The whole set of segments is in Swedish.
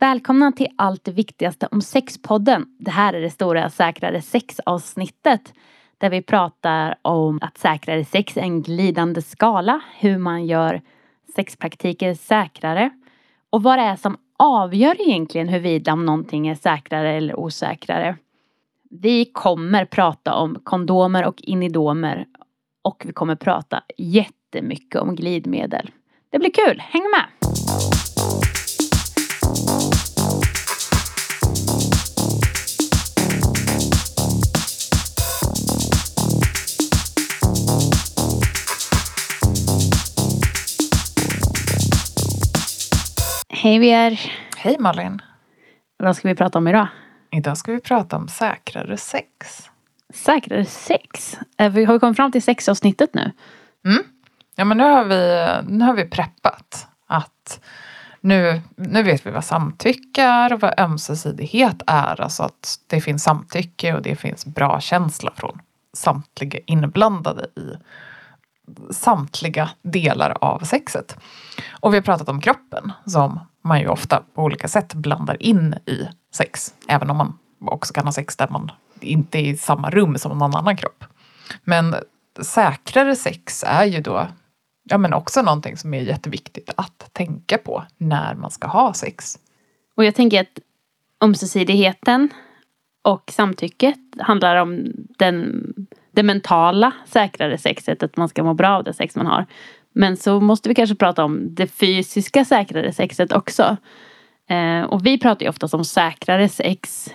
Välkomna till Allt det viktigaste om sexpodden. Det här är det stora Säkrare sex-avsnittet där vi pratar om att säkrare sex är en glidande skala, hur man gör sexpraktiker säkrare och vad det är som avgör egentligen huruvida om någonting är säkrare eller osäkrare. Vi kommer prata om kondomer och inidomer och vi kommer prata jättemycket om glidmedel. Det blir kul, häng med! Hej VR! Hej Malin! Vad ska vi prata om idag? Idag ska vi prata om säkrare sex. Säkrare sex? Eh, vi har vi kommit fram till sexavsnittet nu? Mm. Ja men nu har vi, nu har vi preppat att nu, nu vet vi vad samtycke är och vad ömsesidighet är. Alltså att det finns samtycke och det finns bra känsla från samtliga inblandade i samtliga delar av sexet. Och vi har pratat om kroppen som man ju ofta på olika sätt blandar in i sex. Även om man också kan ha sex där man inte är i samma rum som någon annan kropp. Men säkrare sex är ju då ja, men också någonting som är jätteviktigt att tänka på när man ska ha sex. Och jag tänker att ömsesidigheten och samtycket handlar om den, det mentala säkrare sexet, att man ska må bra av det sex man har. Men så måste vi kanske prata om det fysiska säkrare sexet också. Eh, och vi pratar ju oftast om säkrare sex.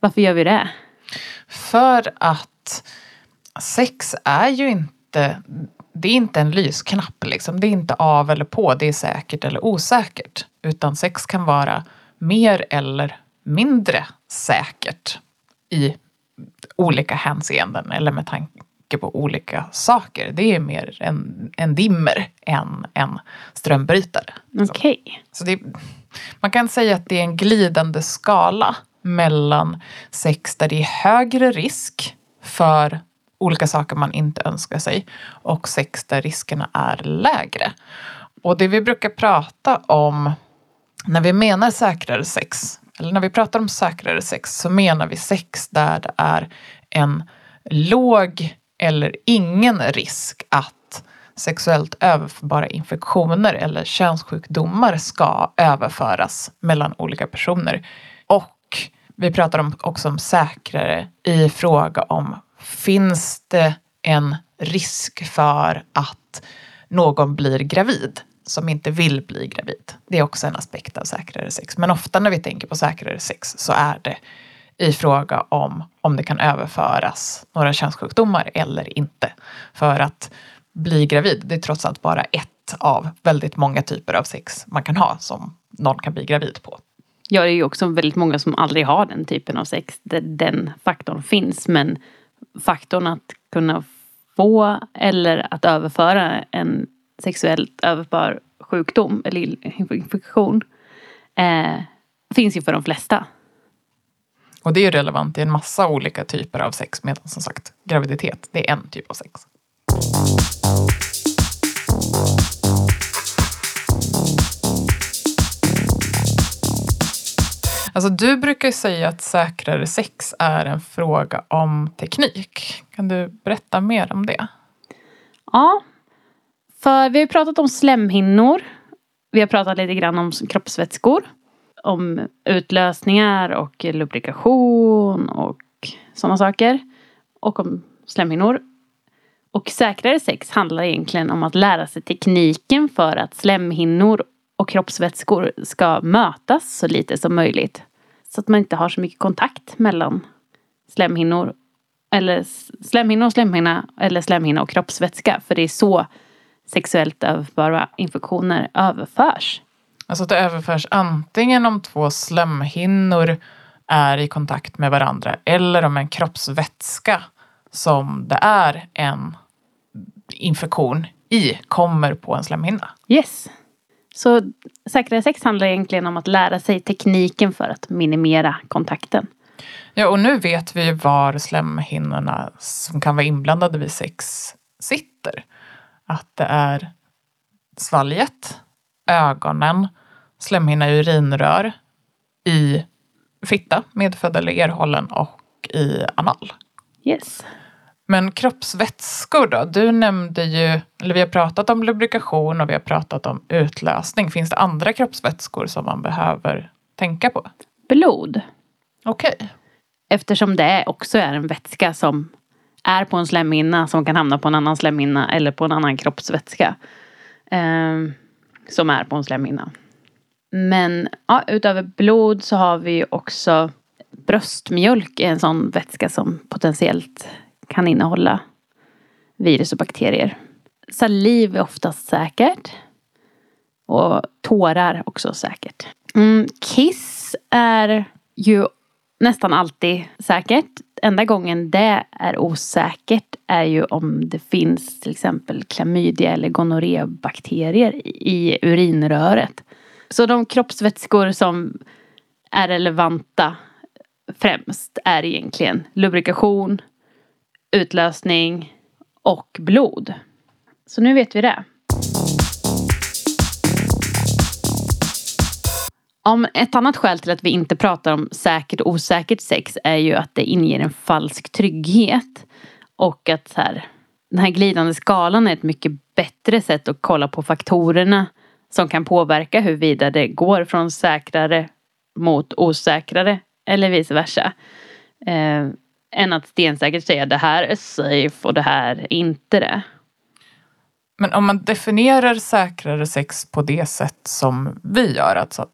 Varför gör vi det? För att sex är ju inte det är inte en lysknapp liksom. Det är inte av eller på, det är säkert eller osäkert. Utan sex kan vara mer eller mindre säkert i olika hänseenden eller med tanke på olika saker. Det är mer en, en dimmer än en strömbrytare. Okej. Okay. Så, så man kan säga att det är en glidande skala mellan sex där det är högre risk för olika saker man inte önskar sig och sex där riskerna är lägre. Och det vi brukar prata om när vi menar säkrare sex, eller när vi pratar om säkrare sex så menar vi sex där det är en låg eller ingen risk att sexuellt överförbara infektioner eller könssjukdomar ska överföras mellan olika personer. Och vi pratar också om säkrare i fråga om finns det en risk för att någon blir gravid som inte vill bli gravid. Det är också en aspekt av säkrare sex. Men ofta när vi tänker på säkrare sex så är det i fråga om om det kan överföras några könssjukdomar eller inte. För att bli gravid, det är trots allt bara ett av väldigt många typer av sex man kan ha som någon kan bli gravid på. Ja, det är ju också väldigt många som aldrig har den typen av sex där den faktorn finns. Men faktorn att kunna få eller att överföra en sexuellt överförbar sjukdom eller infektion eh, finns ju för de flesta. Och det är relevant i en massa olika typer av sex medan som sagt graviditet, det är en typ av sex. Alltså du brukar säga att säkrare sex är en fråga om teknik. Kan du berätta mer om det? Ja, för vi har pratat om slemhinnor. Vi har pratat lite grann om kroppsvätskor. Om utlösningar och lubrikation och sådana saker. Och om slemhinnor. Och säkrare sex handlar egentligen om att lära sig tekniken för att slemhinnor och kroppsvätskor ska mötas så lite som möjligt. Så att man inte har så mycket kontakt mellan slemhinnor eller slemhinna och slemhinna eller slemhinna och kroppsvätska. För det är så sexuellt överförbara infektioner överförs. Alltså att det överförs antingen om två slemhinnor är i kontakt med varandra eller om en kroppsvätska som det är en infektion i kommer på en slemhinna. Yes. Så säkrare sex handlar egentligen om att lära sig tekniken för att minimera kontakten. Ja, och nu vet vi var slemhinnorna som kan vara inblandade vid sex sitter. Att det är svalget, ögonen, slemhinna i urinrör, i fitta, medfödd eller erhållen och i anal. Yes. Men kroppsvätskor då? Du nämnde ju, eller vi har pratat om lubrikation och vi har pratat om utlösning. Finns det andra kroppsvätskor som man behöver tänka på? Blod. Okej. Eftersom det också är en vätska som är på en slemhinna som kan hamna på en annan slemhinna eller på en annan kroppsvätska. Eh, som är på en slemhinna. Men ja, utöver blod så har vi också bröstmjölk är en sån vätska som potentiellt kan innehålla virus och bakterier. Saliv är oftast säkert. Och tårar också säkert. Mm, kiss är ju nästan alltid säkert. Enda gången det är osäkert är ju om det finns till exempel klamydia eller gonorrébakterier i urinröret. Så de kroppsvätskor som är relevanta främst är egentligen lubrikation, utlösning och blod. Så nu vet vi det. Om ett annat skäl till att vi inte pratar om säkert och osäkert sex är ju att det inger en falsk trygghet. Och att så här, den här glidande skalan är ett mycket bättre sätt att kolla på faktorerna som kan påverka huruvida det går från säkrare mot osäkrare eller vice versa. Eh, än att stensäkert säga det här är safe och det här är inte det. Men om man definierar säkrare sex på det sätt som vi gör, alltså att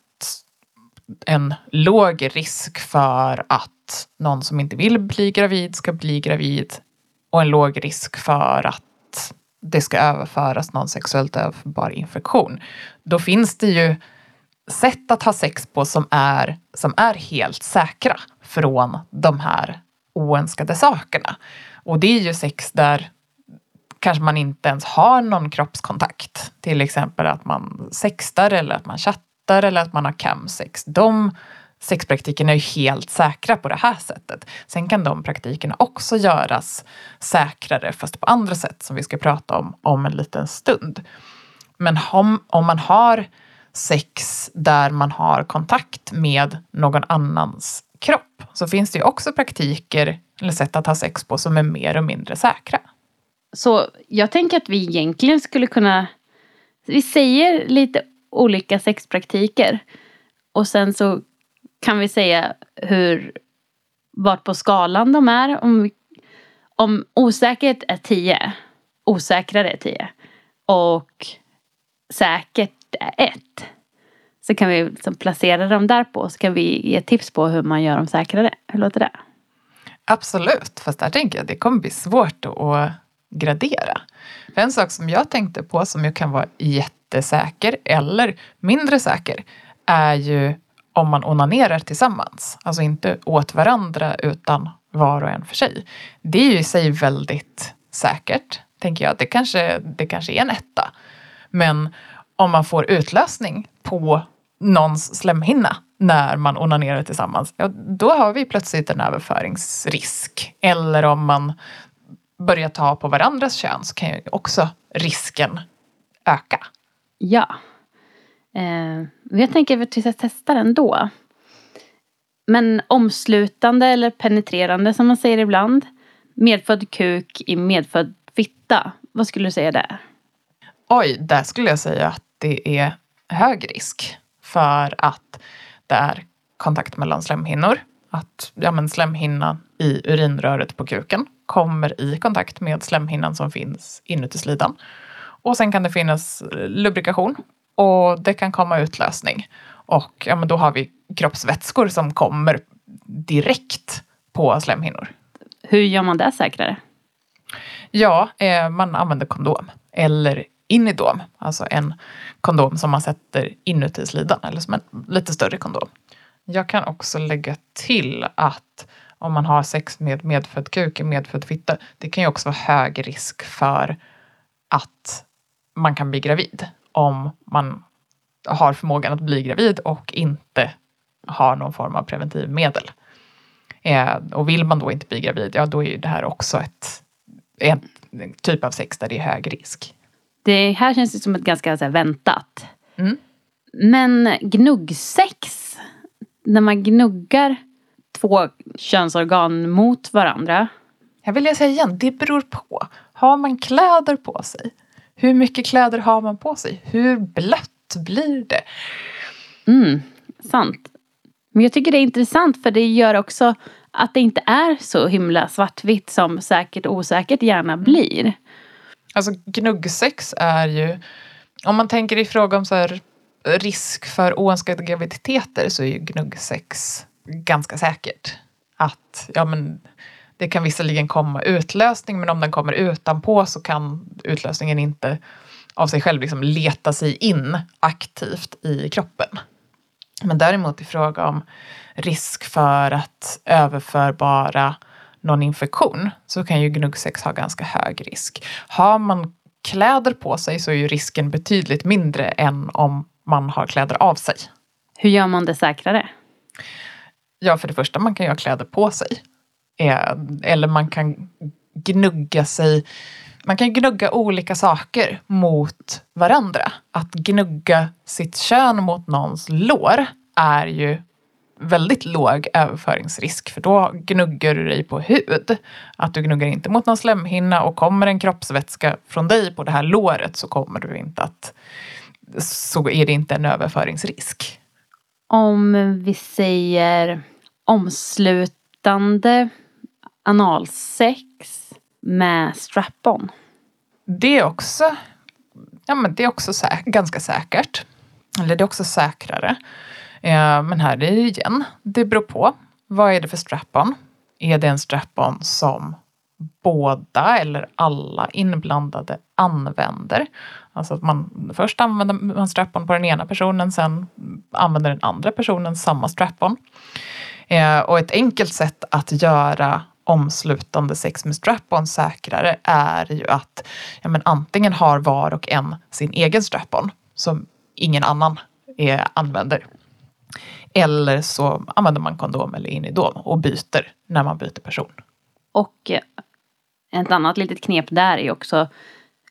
en låg risk för att någon som inte vill bli gravid ska bli gravid och en låg risk för att det ska överföras någon sexuellt överförbar infektion. Då finns det ju sätt att ha sex på som är, som är helt säkra från de här oönskade sakerna. Och det är ju sex där kanske man inte ens har någon kroppskontakt. Till exempel att man sextar eller att man chattar eller att man har camsex. De sexpraktikerna är ju helt säkra på det här sättet. Sen kan de praktikerna också göras säkrare fast på andra sätt som vi ska prata om om en liten stund. Men om, om man har sex där man har kontakt med någon annans kropp så finns det ju också praktiker eller sätt att ha sex på som är mer och mindre säkra. Så jag tänker att vi egentligen skulle kunna Vi säger lite olika sexpraktiker och sen så kan vi säga hur vart på skalan de är. Om, om osäkert är 10, osäkrare är 10 och säkert är 1 så kan vi liksom placera dem där på så kan vi ge tips på hur man gör dem säkrare. Hur låter det? Absolut, fast där tänker jag att det kommer bli svårt att gradera. För en sak som jag tänkte på som ju kan vara jättesäker eller mindre säker är ju om man onanerar tillsammans. Alltså inte åt varandra utan var och en för sig. Det är ju i sig väldigt säkert, tänker jag. Det kanske, det kanske är en etta. Men om man får utlösning på någons slemhinna när man onanerar tillsammans, ja, då har vi plötsligt en överföringsrisk. Eller om man börjar ta på varandras kön så kan ju också risken öka. Ja. Eh, jag tänker att vi ska testa den då. Men omslutande eller penetrerande som man säger ibland. Medfödd kuk i medfödd fitta. Vad skulle du säga där? Oj, där skulle jag säga att det är hög risk för att det är kontakt mellan slemhinnor. Att ja, men slemhinnan i urinröret på kuken kommer i kontakt med slemhinnan som finns inuti slidan. Och sen kan det finnas lubrikation och det kan komma utlösning. Och ja, men då har vi kroppsvätskor som kommer direkt på slemhinnor. Hur gör man det säkrare? Ja, eh, man använder kondom eller inidom, alltså en kondom som man sätter inuti slidan eller som en lite större kondom. Jag kan också lägga till att om man har sex med medfödd kuk, medfödd fitta, det kan ju också vara hög risk för att man kan bli gravid om man har förmågan att bli gravid och inte har någon form av preventivmedel. Eh, och vill man då inte bli gravid, ja då är ju det här också ett, en typ av sex där det är hög risk. Det här känns ju som ett ganska så här, väntat. Mm. Men gnuggsex, när man gnuggar två könsorgan mot varandra. Jag vill säga igen, det beror på. Har man kläder på sig? Hur mycket kläder har man på sig? Hur blött blir det? Mm, sant. Men jag tycker det är intressant för det gör också att det inte är så himla svartvitt som säkert och osäkert gärna blir. Alltså gnuggsex är ju, om man tänker i fråga om så här, risk för oönskade graviditeter så är ju gnuggsex ganska säkert. Att ja, men det kan visserligen komma utlösning men om den kommer utanpå så kan utlösningen inte av sig själv liksom leta sig in aktivt i kroppen. Men däremot i fråga om risk för att överförbara någon infektion så kan ju gnuggsex ha ganska hög risk. Har man kläder på sig så är ju risken betydligt mindre än om man har kläder av sig. Hur gör man det säkrare? Ja, för det första, man kan ju ha kläder på sig. Eh, eller man kan gnugga sig man kan gnugga olika saker mot varandra. Att gnugga sitt kön mot någons lår är ju väldigt låg överföringsrisk för då gnuggar du dig på hud. Att du gnuggar inte mot någon slemhinna och kommer en kroppsvätska från dig på det här låret så kommer du inte att så är det inte en överföringsrisk. Om vi säger omslutande analsex med strap-on. Det är också, ja, men det är också sä ganska säkert. Eller det är också säkrare. Eh, men här är det igen, det beror på. Vad är det för strap-on? Är det en strap-on som båda eller alla inblandade använder? Alltså att man först använder man strap-on på den ena personen, sen använder den andra personen samma strap-on. Eh, och ett enkelt sätt att göra omslutande sex med strap-on säkrare är ju att ja, men antingen har var och en sin egen strap-on som ingen annan är, använder. Eller så använder man kondom eller inidom och byter när man byter person. Och eh, ett annat litet knep där är också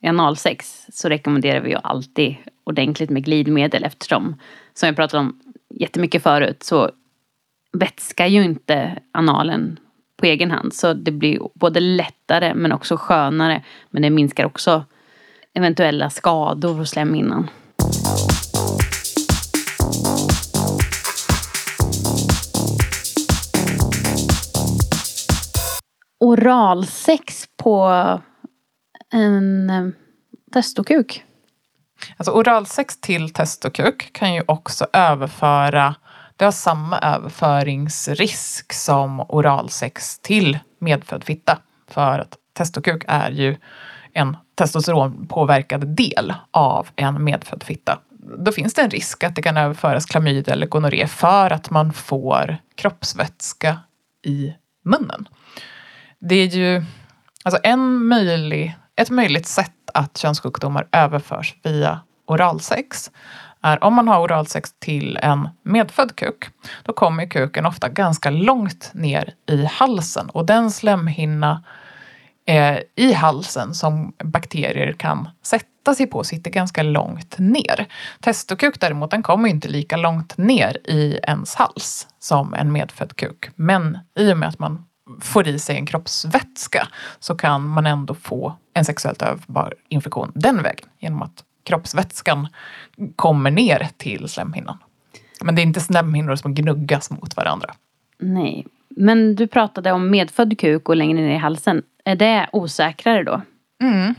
i analsex så rekommenderar vi ju alltid ordentligt med glidmedel eftersom, som jag pratade om jättemycket förut, så vätskar ju inte analen på egen hand. Så det blir både lättare men också skönare. Men det minskar också eventuella skador hos slemhinnan. Oralsex på en eh, testokuk. Alltså oralsex till testokuk kan ju också överföra det har samma överföringsrisk som oralsex till medfödd fitta. För att testokuk är ju en testosteronpåverkad del av en medfödd fitta. Då finns det en risk att det kan överföras klamydia eller gonorré för att man får kroppsvätska i munnen. Det är ju alltså en möjlig, ett möjligt sätt att könssjukdomar överförs via oralsex är om man har oralsex till en medfödd kuk, då kommer kuken ofta ganska långt ner i halsen och den slemhinna eh, i halsen som bakterier kan sätta sig på sitter ganska långt ner. Testokuk däremot, den kommer inte lika långt ner i ens hals som en medfödd kuk. Men i och med att man får i sig en kroppsvätska så kan man ändå få en sexuellt överförbar infektion den vägen genom att kroppsvätskan kommer ner till slemhinnan. Men det är inte slemhinnor som gnuggas mot varandra. Nej, men du pratade om medfödd kuk och längre ner i halsen. Är det osäkrare då? Mm.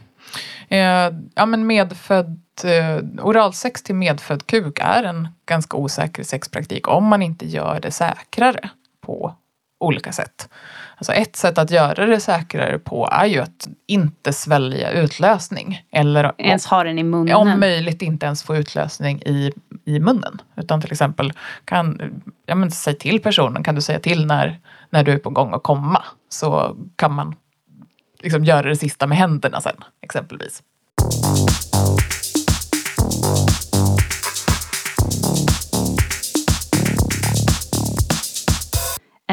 Eh, ja men medfödd eh, oralsex till medfödd kuk är en ganska osäker sexpraktik om man inte gör det säkrare på olika sätt. Alltså ett sätt att göra det säkrare på är ju att inte svälja utlösning. Eller ens ha den i munnen. Om möjligt inte ens få utlösning i, i munnen. Utan till exempel, kan, ja men säg till personen, kan du säga till när, när du är på gång att komma? Så kan man liksom göra det sista med händerna sen, exempelvis.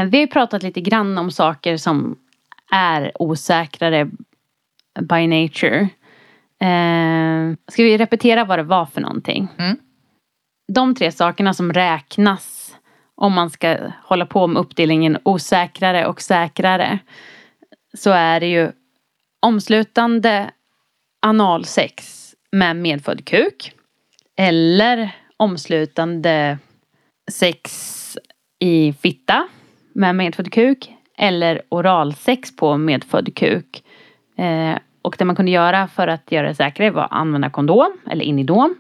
Vi har pratat lite grann om saker som är osäkrare by nature. Eh, ska vi repetera vad det var för någonting? Mm. De tre sakerna som räknas om man ska hålla på med uppdelningen osäkrare och säkrare så är det ju omslutande analsex med medfödd kuk eller omslutande sex i fitta med medfödd kuk eller oralsex på medfödd kuk. Eh, och det man kunde göra för att göra det säkrare var att använda kondom eller inidom.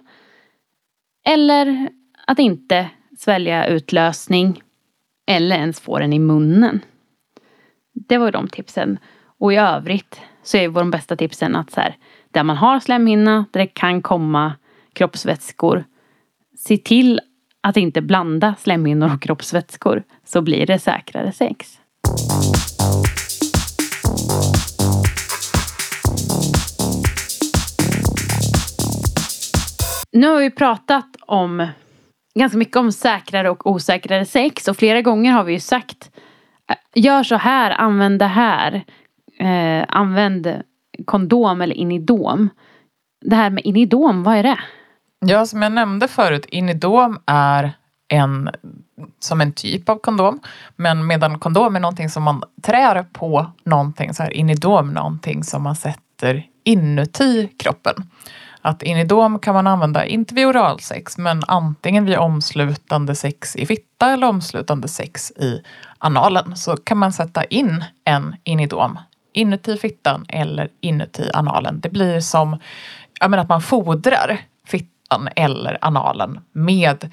Eller att inte svälja utlösning eller ens få den i munnen. Det var de tipsen. Och i övrigt så är de bästa tipsen att så här, där man har slemhinna, där det kan komma kroppsvätskor, se till att inte blanda slemhinnor och kroppsvätskor så blir det säkrare sex. Nu har vi pratat om ganska mycket om säkrare och osäkrare sex och flera gånger har vi ju sagt eh, gör så här, använd det här. Eh, använd kondom eller inidom. Det här med inidom, vad är det? Ja, som jag nämnde förut, inidom är en, som en typ av kondom. Men medan kondom är någonting som man trär på någonting så är inidom någonting som man sätter inuti kroppen. Att inidom kan man använda, inte vid oralsex, men antingen vid omslutande sex i fitta eller omslutande sex i analen. Så kan man sätta in en inidom inuti fittan eller inuti analen. Det blir som jag menar, att man fodrar fittan eller analen med,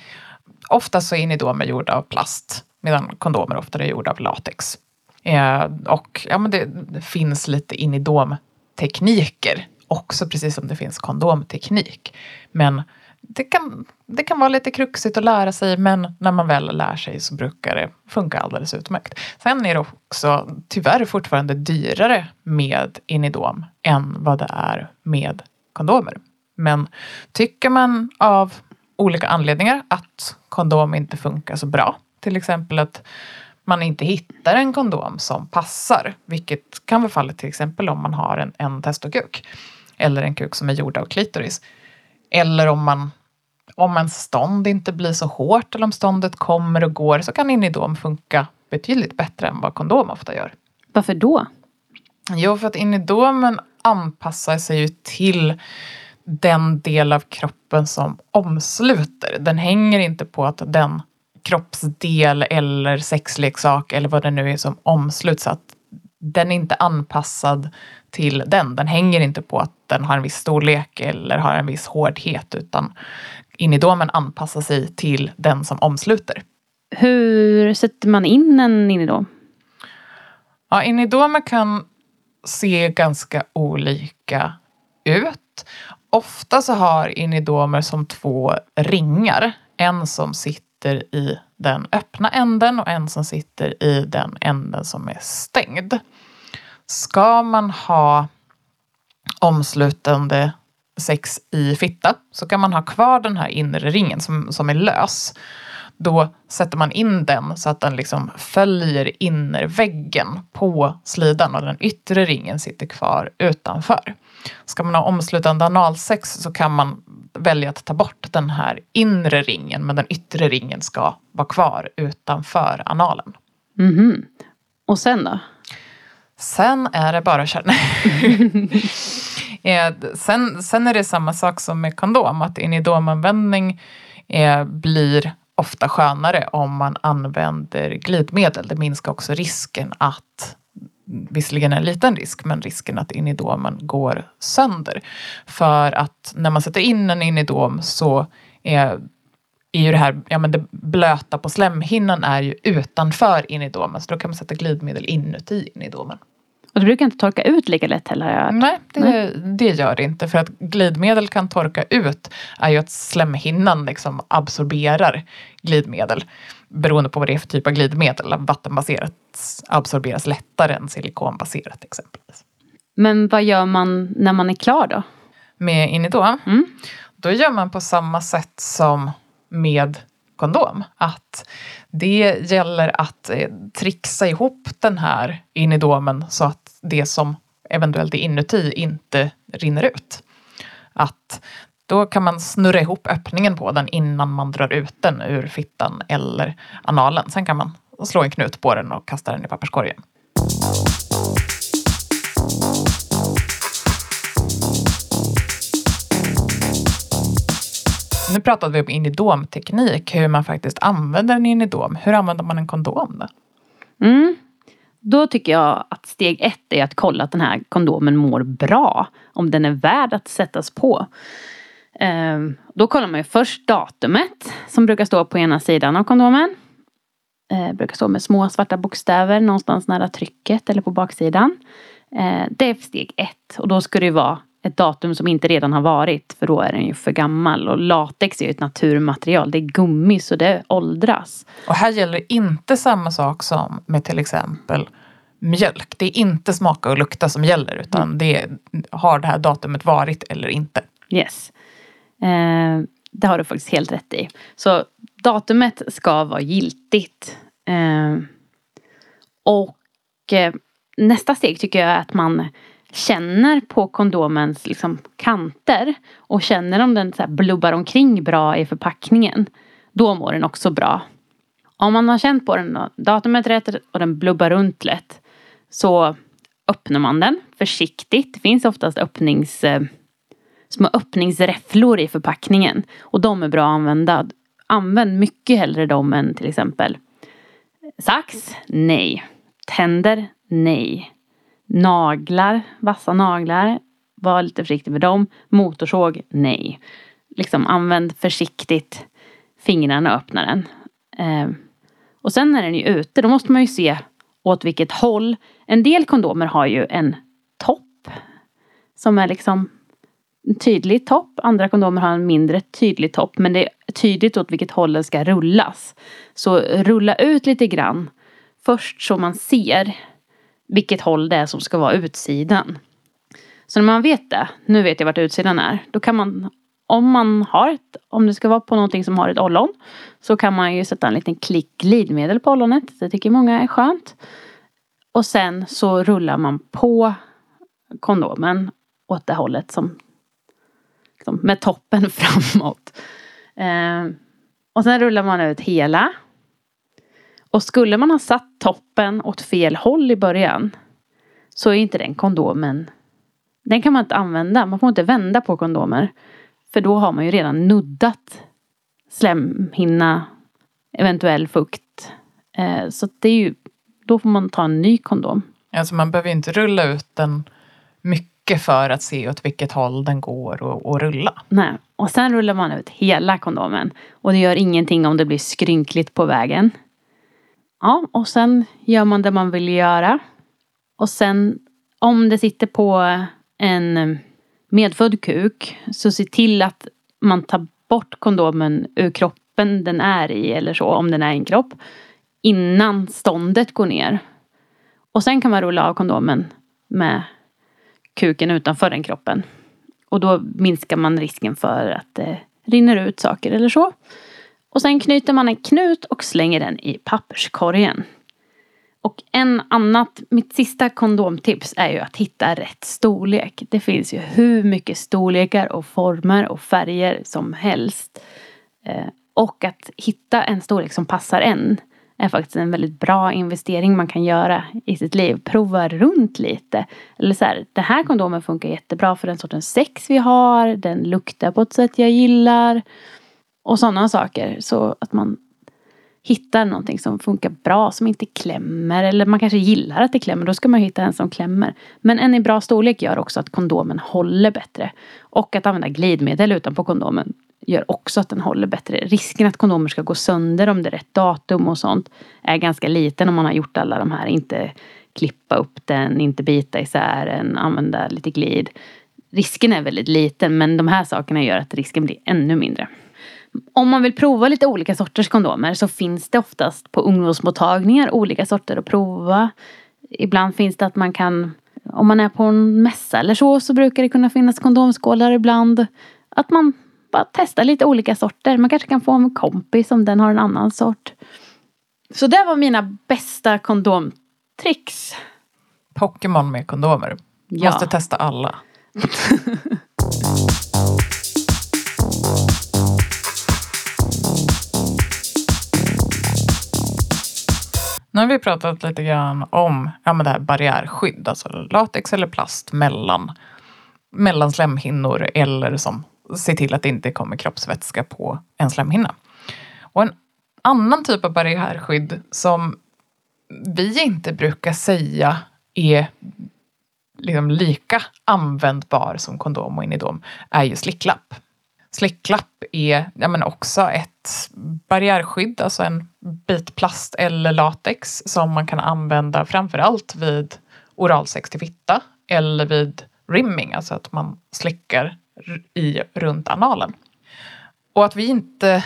ofta så är inidomer gjorda av plast medan kondomer ofta är gjorda av latex. Eh, och ja, men det, det finns lite inidomtekniker också, precis som det finns kondomteknik. Men det kan, det kan vara lite kruxigt att lära sig men när man väl lär sig så brukar det funka alldeles utmärkt. Sen är det också tyvärr fortfarande dyrare med Inidom än vad det är med kondomer. Men tycker man av olika anledningar att kondom inte funkar så bra, till exempel att man inte hittar en kondom som passar, vilket kan vara fallet till exempel om man har en, en testokuk eller en kuk som är gjord av klitoris. Eller om man om en stånd inte blir så hårt eller om ståndet kommer och går så kan inidom funka betydligt bättre än vad kondom ofta gör. Varför då? Jo, för att inidomen anpassar sig ju till den del av kroppen som omsluter. Den hänger inte på att den kroppsdel eller sexleksak eller vad det nu är som omsluts, att den är inte anpassad till den. Den hänger inte på att den har en viss storlek eller har en viss hårdhet utan inidomen anpassar sig till den som omsluter. Hur sätter man in en inidom? Ja, inidomer kan se ganska olika ut. Ofta så har inidomer som två ringar. En som sitter i den öppna änden och en som sitter i den änden som är stängd. Ska man ha omslutande sex i fitta så kan man ha kvar den här inre ringen som, som är lös. Då sätter man in den så att den liksom följer innerväggen på slidan och den yttre ringen sitter kvar utanför. Ska man ha omslutande analsex så kan man välja att ta bort den här inre ringen men den yttre ringen ska vara kvar utanför analen. Mm -hmm. Och sen då? Sen är det bara köra. Eh, sen, sen är det samma sak som med kondom, att inidomanvändning eh, blir ofta skönare om man använder glidmedel. Det minskar också risken att visserligen en liten risk, men risken att inidomen går sönder. För att när man sätter in en inidom så är, är ju det här, ja men det blöta på slemhinnan är ju utanför inidomen, så då kan man sätta glidmedel inuti inidomen. Och det brukar inte torka ut lika lätt heller Nej, det, Nej. det gör det inte. För att glidmedel kan torka ut är ju att slemhinnan liksom absorberar glidmedel. Beroende på vad det är för typ av glidmedel. Vattenbaserat absorberas lättare än silikonbaserat exempelvis. Men vad gör man när man är klar då? Med Inidom? Mm. Då gör man på samma sätt som med kondom. Att det gäller att eh, trixa ihop den här inidomen så att det som eventuellt är inuti inte rinner ut. Att Då kan man snurra ihop öppningen på den innan man drar ut den ur fittan eller analen. Sen kan man slå en knut på den och kasta den i papperskorgen. Nu pratade vi om inidomteknik, hur man faktiskt använder en inidom. Hur använder man en kondom då? Mm. Då tycker jag att steg ett är att kolla att den här kondomen mår bra. Om den är värd att sättas på. Ehm, då kollar man ju först datumet som brukar stå på ena sidan av kondomen. Eh, brukar stå med små svarta bokstäver någonstans nära trycket eller på baksidan. Eh, det är steg ett och då ska det ju vara ett datum som inte redan har varit för då är den ju för gammal. Och latex är ju ett naturmaterial, det är gummi så det åldras. Och här gäller inte samma sak som med till exempel mjölk. Det är inte smaka och lukta som gäller utan mm. det är, har det här datumet varit eller inte. Yes. Eh, det har du faktiskt helt rätt i. Så datumet ska vara giltigt. Eh, och eh, nästa steg tycker jag är att man känner på kondomens liksom, kanter och känner om den så blubbar omkring bra i förpackningen. Då mår den också bra. Om man har känt på den, datumet rätt och den blubbar runt lätt så öppnar man den försiktigt. Det finns oftast öppnings, eh, små öppningsräfflor i förpackningen och de är bra att använda. Använd mycket hellre dem än till exempel sax. Nej. Tänder. Nej. Naglar, vassa naglar. Var lite försiktig med dem. Motorsåg, nej. Liksom använd försiktigt fingrarna och öppna den. Eh, och sen när den är ute, då måste man ju se åt vilket håll. En del kondomer har ju en topp. Som är liksom en tydlig topp. Andra kondomer har en mindre tydlig topp. Men det är tydligt åt vilket håll den ska rullas. Så rulla ut lite grann. Först så man ser vilket håll det är som ska vara utsidan. Så när man vet det, nu vet jag vart utsidan är, då kan man om man har ett, om det ska vara på någonting som har ett ollon så kan man ju sätta en liten klick glidmedel på ollonet. Det tycker många är skönt. Och sen så rullar man på kondomen åt det hållet som liksom, med toppen framåt. Eh, och sen rullar man ut hela och skulle man ha satt toppen åt fel håll i början så är inte den kondomen den kan man inte använda. Man får inte vända på kondomer. För då har man ju redan nuddat slemhinna, eventuell fukt. Eh, så det är ju, då får man ta en ny kondom. Alltså man behöver inte rulla ut den mycket för att se åt vilket håll den går och, och rulla. Nej, och sen rullar man ut hela kondomen. Och det gör ingenting om det blir skrynkligt på vägen. Ja, och sen gör man det man vill göra. Och sen om det sitter på en eh, medfödd kuk så se till att man tar bort kondomen ur kroppen den är i eller så, om den är i en kropp. Innan ståndet går ner. Och sen kan man rulla av kondomen med kuken utanför den kroppen. Och då minskar man risken för att det rinner ut saker eller så. Och sen knyter man en knut och slänger den i papperskorgen. Och en annat, mitt sista kondomtips är ju att hitta rätt storlek. Det finns ju hur mycket storlekar och former och färger som helst. Eh, och att hitta en storlek som passar en är faktiskt en väldigt bra investering man kan göra i sitt liv. Prova runt lite. Eller så här, den här kondomen funkar jättebra för den sortens sex vi har. Den luktar på ett sätt jag gillar. Och sådana saker. Så att man hittar någonting som funkar bra, som inte klämmer. Eller man kanske gillar att det klämmer, då ska man hitta en som klämmer. Men en i bra storlek gör också att kondomen håller bättre. Och att använda glidmedel utanpå kondomen gör också att den håller bättre. Risken att kondomer ska gå sönder om det är rätt datum och sånt är ganska liten om man har gjort alla de här. Inte klippa upp den, inte bita isär den, använda lite glid. Risken är väldigt liten men de här sakerna gör att risken blir ännu mindre. Om man vill prova lite olika sorters kondomer så finns det oftast på ungdomsmottagningar olika sorter att prova. Ibland finns det att man kan, om man är på en mässa eller så, så brukar det kunna finnas kondomskålar ibland. Att man bara testar lite olika sorter. Man kanske kan få en kompis om den har en annan sort. Så det var mina bästa kondomtricks. Pokémon med kondomer. Ja. Måste testa alla. Nu har vi pratat lite grann om ja, men det här barriärskydd, alltså latex eller plast mellan, mellan slemhinnor eller som ser till att det inte kommer kroppsvätska på en slemhinna. Och en annan typ av barriärskydd som vi inte brukar säga är liksom lika användbar som kondom och inidom är ju slicklapp. Slicklapp är ja, men också ett barriärskydd, alltså en bit plast eller latex som man kan använda framförallt vid oralsex till fitta eller vid rimming, alltså att man slickar i runt analen. Och att vi inte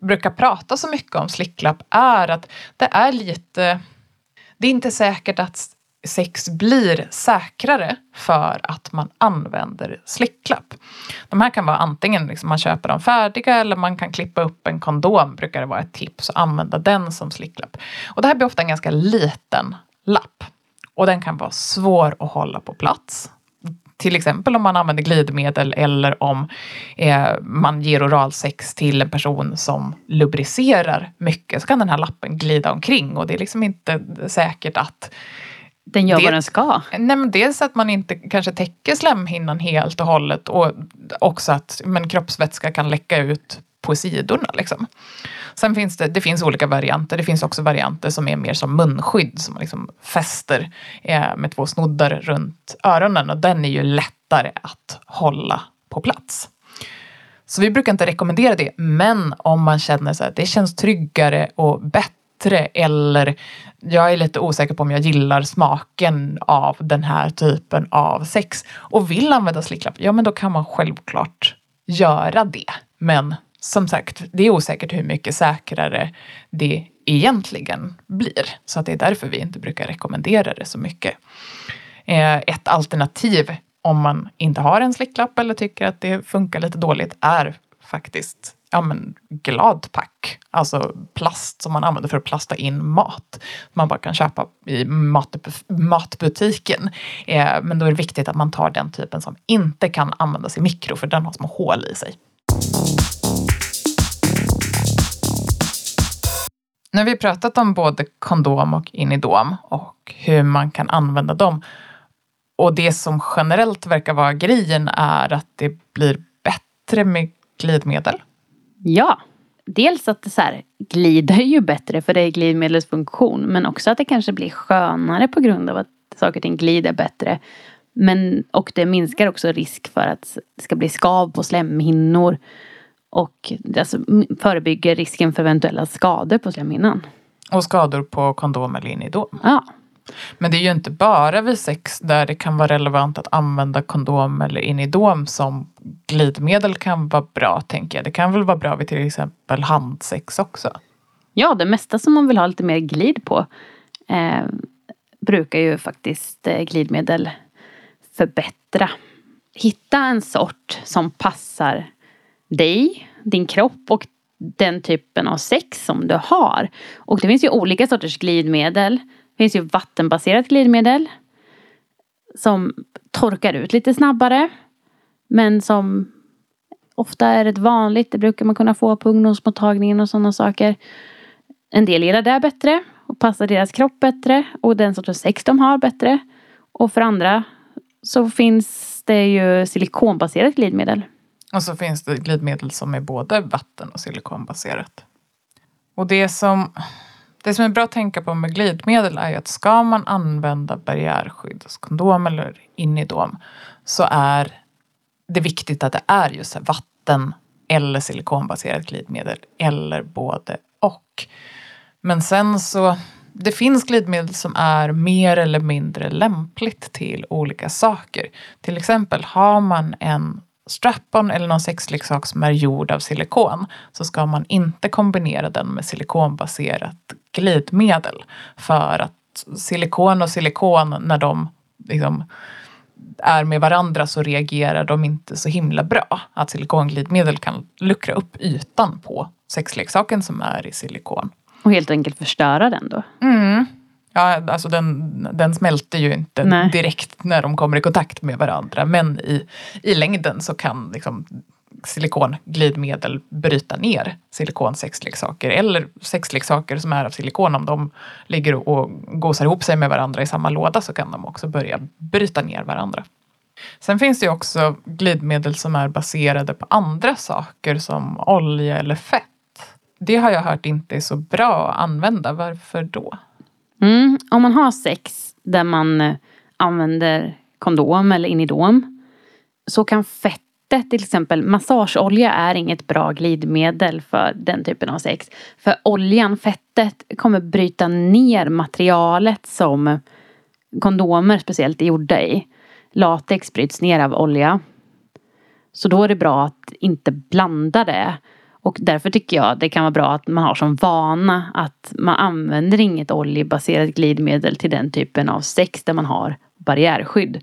brukar prata så mycket om slicklapp är att det är lite... Det är inte säkert att sex blir säkrare för att man använder slicklapp. De här kan vara antingen liksom man köper dem färdiga eller man kan klippa upp en kondom, brukar det vara ett tips, och använda den som slicklapp. Och det här blir ofta en ganska liten lapp och den kan vara svår att hålla på plats. Till exempel om man använder glidmedel eller om eh, man ger oralsex till en person som lubricerar mycket så kan den här lappen glida omkring och det är liksom inte säkert att den gör det, vad den ska. Nej, men dels att man inte kanske täcker slemhinnan helt och hållet och också att men, kroppsvätska kan läcka ut på sidorna. Liksom. Sen finns det, det finns olika varianter. Det finns också varianter som är mer som munskydd som man liksom fäster eh, med två snoddar runt öronen och den är ju lättare att hålla på plats. Så vi brukar inte rekommendera det, men om man känner att det känns tryggare och bättre bättre eller jag är lite osäker på om jag gillar smaken av den här typen av sex och vill använda slicklapp, ja men då kan man självklart göra det. Men som sagt, det är osäkert hur mycket säkrare det egentligen blir. Så att det är därför vi inte brukar rekommendera det så mycket. Eh, ett alternativ om man inte har en slicklapp eller tycker att det funkar lite dåligt är faktiskt ja, men, gladpack. Alltså plast som man använder för att plasta in mat. Man bara kan köpa i mat, matbutiken. Eh, men då är det viktigt att man tar den typen som inte kan användas i mikro för den har små hål i sig. Nu har vi pratat om både kondom och inidom och hur man kan använda dem. Och det som generellt verkar vara grejen är att det blir bättre med glidmedel. Ja, dels att det så här, glider ju bättre för det är glidmedelsfunktion. Men också att det kanske blir skönare på grund av att saker och ting glider bättre. Men, och det minskar också risk för att det ska bli skav på slemhinnor. Och alltså förebygger risken för eventuella skador på slemhinnan. Och skador på kondom eller inidom. Ja. Men det är ju inte bara vid sex där det kan vara relevant att använda kondom eller inidom som glidmedel kan vara bra, tänker jag. Det kan väl vara bra vid till exempel handsex också? Ja, det mesta som man vill ha lite mer glid på eh, brukar ju faktiskt eh, glidmedel förbättra. Hitta en sort som passar dig, din kropp och den typen av sex som du har. Och det finns ju olika sorters glidmedel. Det finns ju vattenbaserat glidmedel. Som torkar ut lite snabbare. Men som ofta är rätt vanligt. Det brukar man kunna få på ungdomsmottagningen och sådana saker. En del gillar det bättre och passar deras kropp bättre och den sortens sex de har bättre. Och för andra så finns det ju silikonbaserat glidmedel. Och så finns det glidmedel som är både vatten och silikonbaserat. Och det som det som är bra att tänka på med glidmedel är ju att ska man använda barriärskydd, alltså kondom eller inidom, så är det viktigt att det är just vatten eller silikonbaserat glidmedel eller både och. Men sen så, det finns glidmedel som är mer eller mindre lämpligt till olika saker. Till exempel har man en strap-on eller någon sexleksak som är gjord av silikon så ska man inte kombinera den med silikonbaserat glidmedel. För att silikon och silikon när de liksom är med varandra så reagerar de inte så himla bra. Att silikonglidmedel kan luckra upp ytan på sexleksaken som är i silikon. Och helt enkelt förstöra den då? Mm. Ja, alltså den, den smälter ju inte Nej. direkt när de kommer i kontakt med varandra. Men i, i längden så kan liksom silikonglidmedel bryta ner silikonsexleksaker eller sexleksaker som är av silikon. Om de ligger och gosar ihop sig med varandra i samma låda så kan de också börja bryta ner varandra. Sen finns det också glidmedel som är baserade på andra saker som olja eller fett. Det har jag hört inte är så bra att använda. Varför då? Mm, om man har sex där man eh, använder kondom eller inidom så kan fettet, till exempel massageolja är inget bra glidmedel för den typen av sex. För oljan, fettet, kommer bryta ner materialet som kondomer speciellt är gjorda i. Latex bryts ner av olja. Så då är det bra att inte blanda det. Och därför tycker jag det kan vara bra att man har som vana att man använder inget oljebaserat glidmedel till den typen av sex där man har barriärskydd.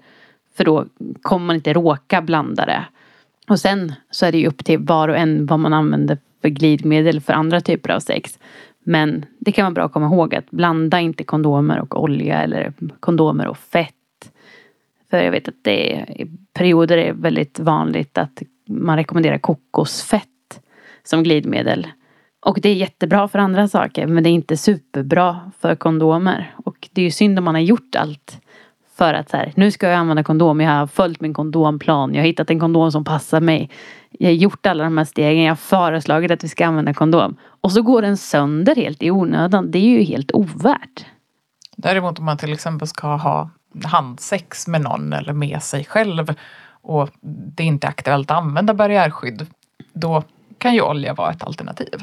För då kommer man inte råka blanda det. Och sen så är det ju upp till var och en vad man använder för glidmedel för andra typer av sex. Men det kan vara bra att komma ihåg att blanda inte kondomer och olja eller kondomer och fett. För jag vet att det är, i perioder är väldigt vanligt att man rekommenderar kokosfett som glidmedel. Och det är jättebra för andra saker men det är inte superbra för kondomer. Och det är ju synd om man har gjort allt för att så här, nu ska jag använda kondom. Jag har följt min kondomplan. Jag har hittat en kondom som passar mig. Jag har gjort alla de här stegen. Jag har föreslagit att vi ska använda kondom. Och så går den sönder helt i onödan. Det är ju helt ovärt. Däremot om man till exempel ska ha handsex med någon eller med sig själv och det är inte aktuellt att använda barriärskydd. Då kan ju olja vara ett alternativ.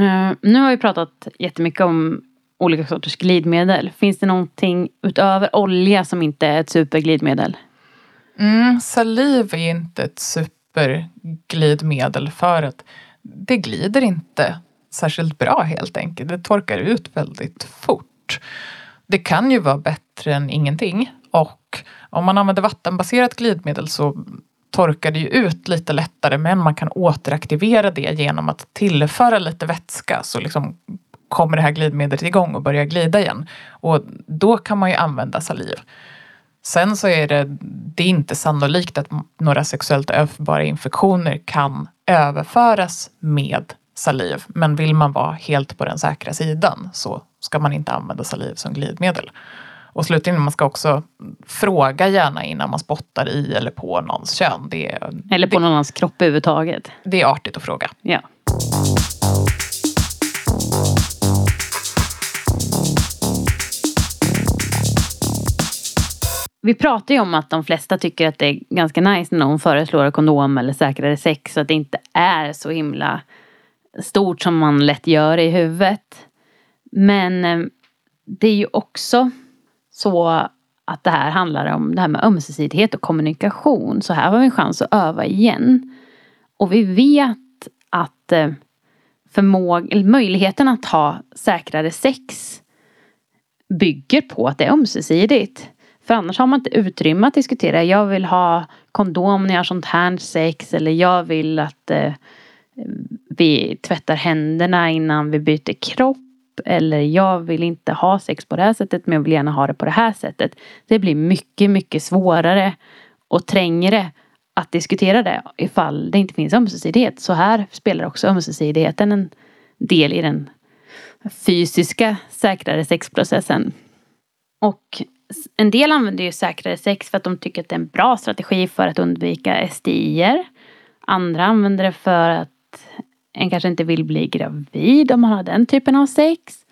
Uh, nu har vi pratat jättemycket om olika sorters glidmedel. Finns det någonting utöver olja som inte är ett superglidmedel? Mm, saliv är inte ett superglidmedel för att det glider inte särskilt bra helt enkelt. Det torkar ut väldigt fort. Det kan ju vara bättre än ingenting och om man använder vattenbaserat glidmedel så torkar det ju ut lite lättare men man kan återaktivera det genom att tillföra lite vätska så liksom kommer det här glidmedlet igång och börjar glida igen. Och då kan man ju använda saliv. Sen så är det, det är inte sannolikt att några sexuellt överförbara infektioner kan överföras med saliv. Men vill man vara helt på den säkra sidan så ska man inte använda saliv som glidmedel. Och slutligen, man ska också fråga gärna innan man spottar i eller på någons kön. Det, eller på det, någon annans kropp överhuvudtaget. Det är artigt att fråga. Ja. Vi pratar ju om att de flesta tycker att det är ganska nice när någon föreslår kondom eller säkrare sex. Så att det inte är så himla stort som man lätt gör i huvudet. Men eh, det är ju också så att det här handlar om det här med ömsesidighet och kommunikation. Så här har vi en chans att öva igen. Och vi vet att eh, förmåg, möjligheten att ha säkrare sex bygger på att det är ömsesidigt. För annars har man inte utrymme att diskutera. Jag vill ha kondom när jag har sånt här sex. Eller jag vill att eh, vi tvättar händerna innan vi byter kropp. Eller jag vill inte ha sex på det här sättet men jag vill gärna ha det på det här sättet. Det blir mycket, mycket svårare och trängre att diskutera det ifall det inte finns ömsesidighet. Så här spelar också ömsesidigheten en del i den fysiska säkrare sexprocessen. Och en del använder ju säkrare sex för att de tycker att det är en bra strategi för att undvika STIer. Andra använder det för att en kanske inte vill bli gravid om man har den typen av sex.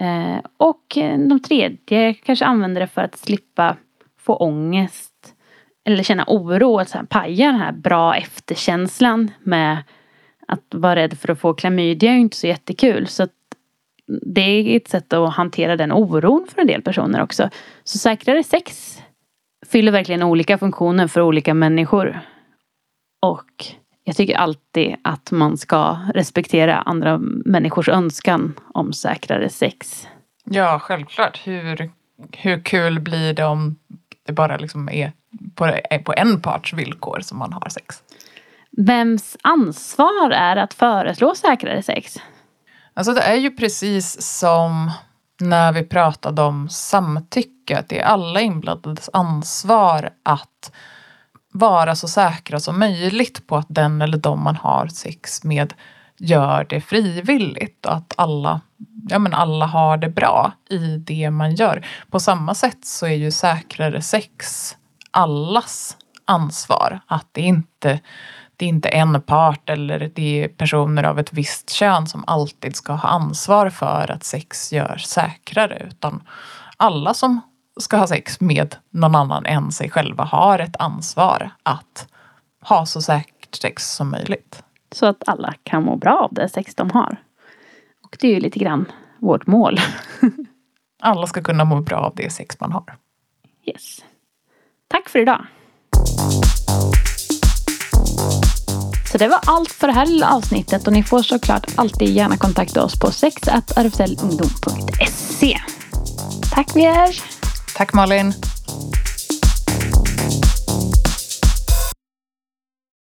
Eh, och eh, de tredje kanske använder det för att slippa få ångest. Eller känna oro, att så här, paja den här bra efterkänslan med att vara rädd för att få klamydia är ju inte så jättekul. Så det är ett sätt att hantera den oron för en del personer också. Så säkrare sex fyller verkligen olika funktioner för olika människor. Och jag tycker alltid att man ska respektera andra människors önskan om säkrare sex. Ja, självklart. Hur, hur kul blir det om det bara liksom är på, på en parts villkor som man har sex? Vems ansvar är att föreslå säkrare sex? Alltså det är ju precis som när vi pratade om samtycke. Att det är alla inblandades ansvar att vara så säkra som möjligt på att den eller de man har sex med gör det frivilligt och att alla, ja men alla har det bra i det man gör. På samma sätt så är ju säkrare sex allas ansvar. Att det inte det är inte en part eller det är personer av ett visst kön som alltid ska ha ansvar för att sex görs säkrare utan alla som ska ha sex med någon annan än sig själva har ett ansvar att ha så säkert sex som möjligt. Så att alla kan må bra av det sex de har. Och det är ju lite grann vårt mål. alla ska kunna må bra av det sex man har. Yes. Tack för idag. Så det var allt för det här lilla avsnittet och ni får såklart alltid gärna kontakta oss på sexrfslungdom.se. Tack Vier! Tack Malin.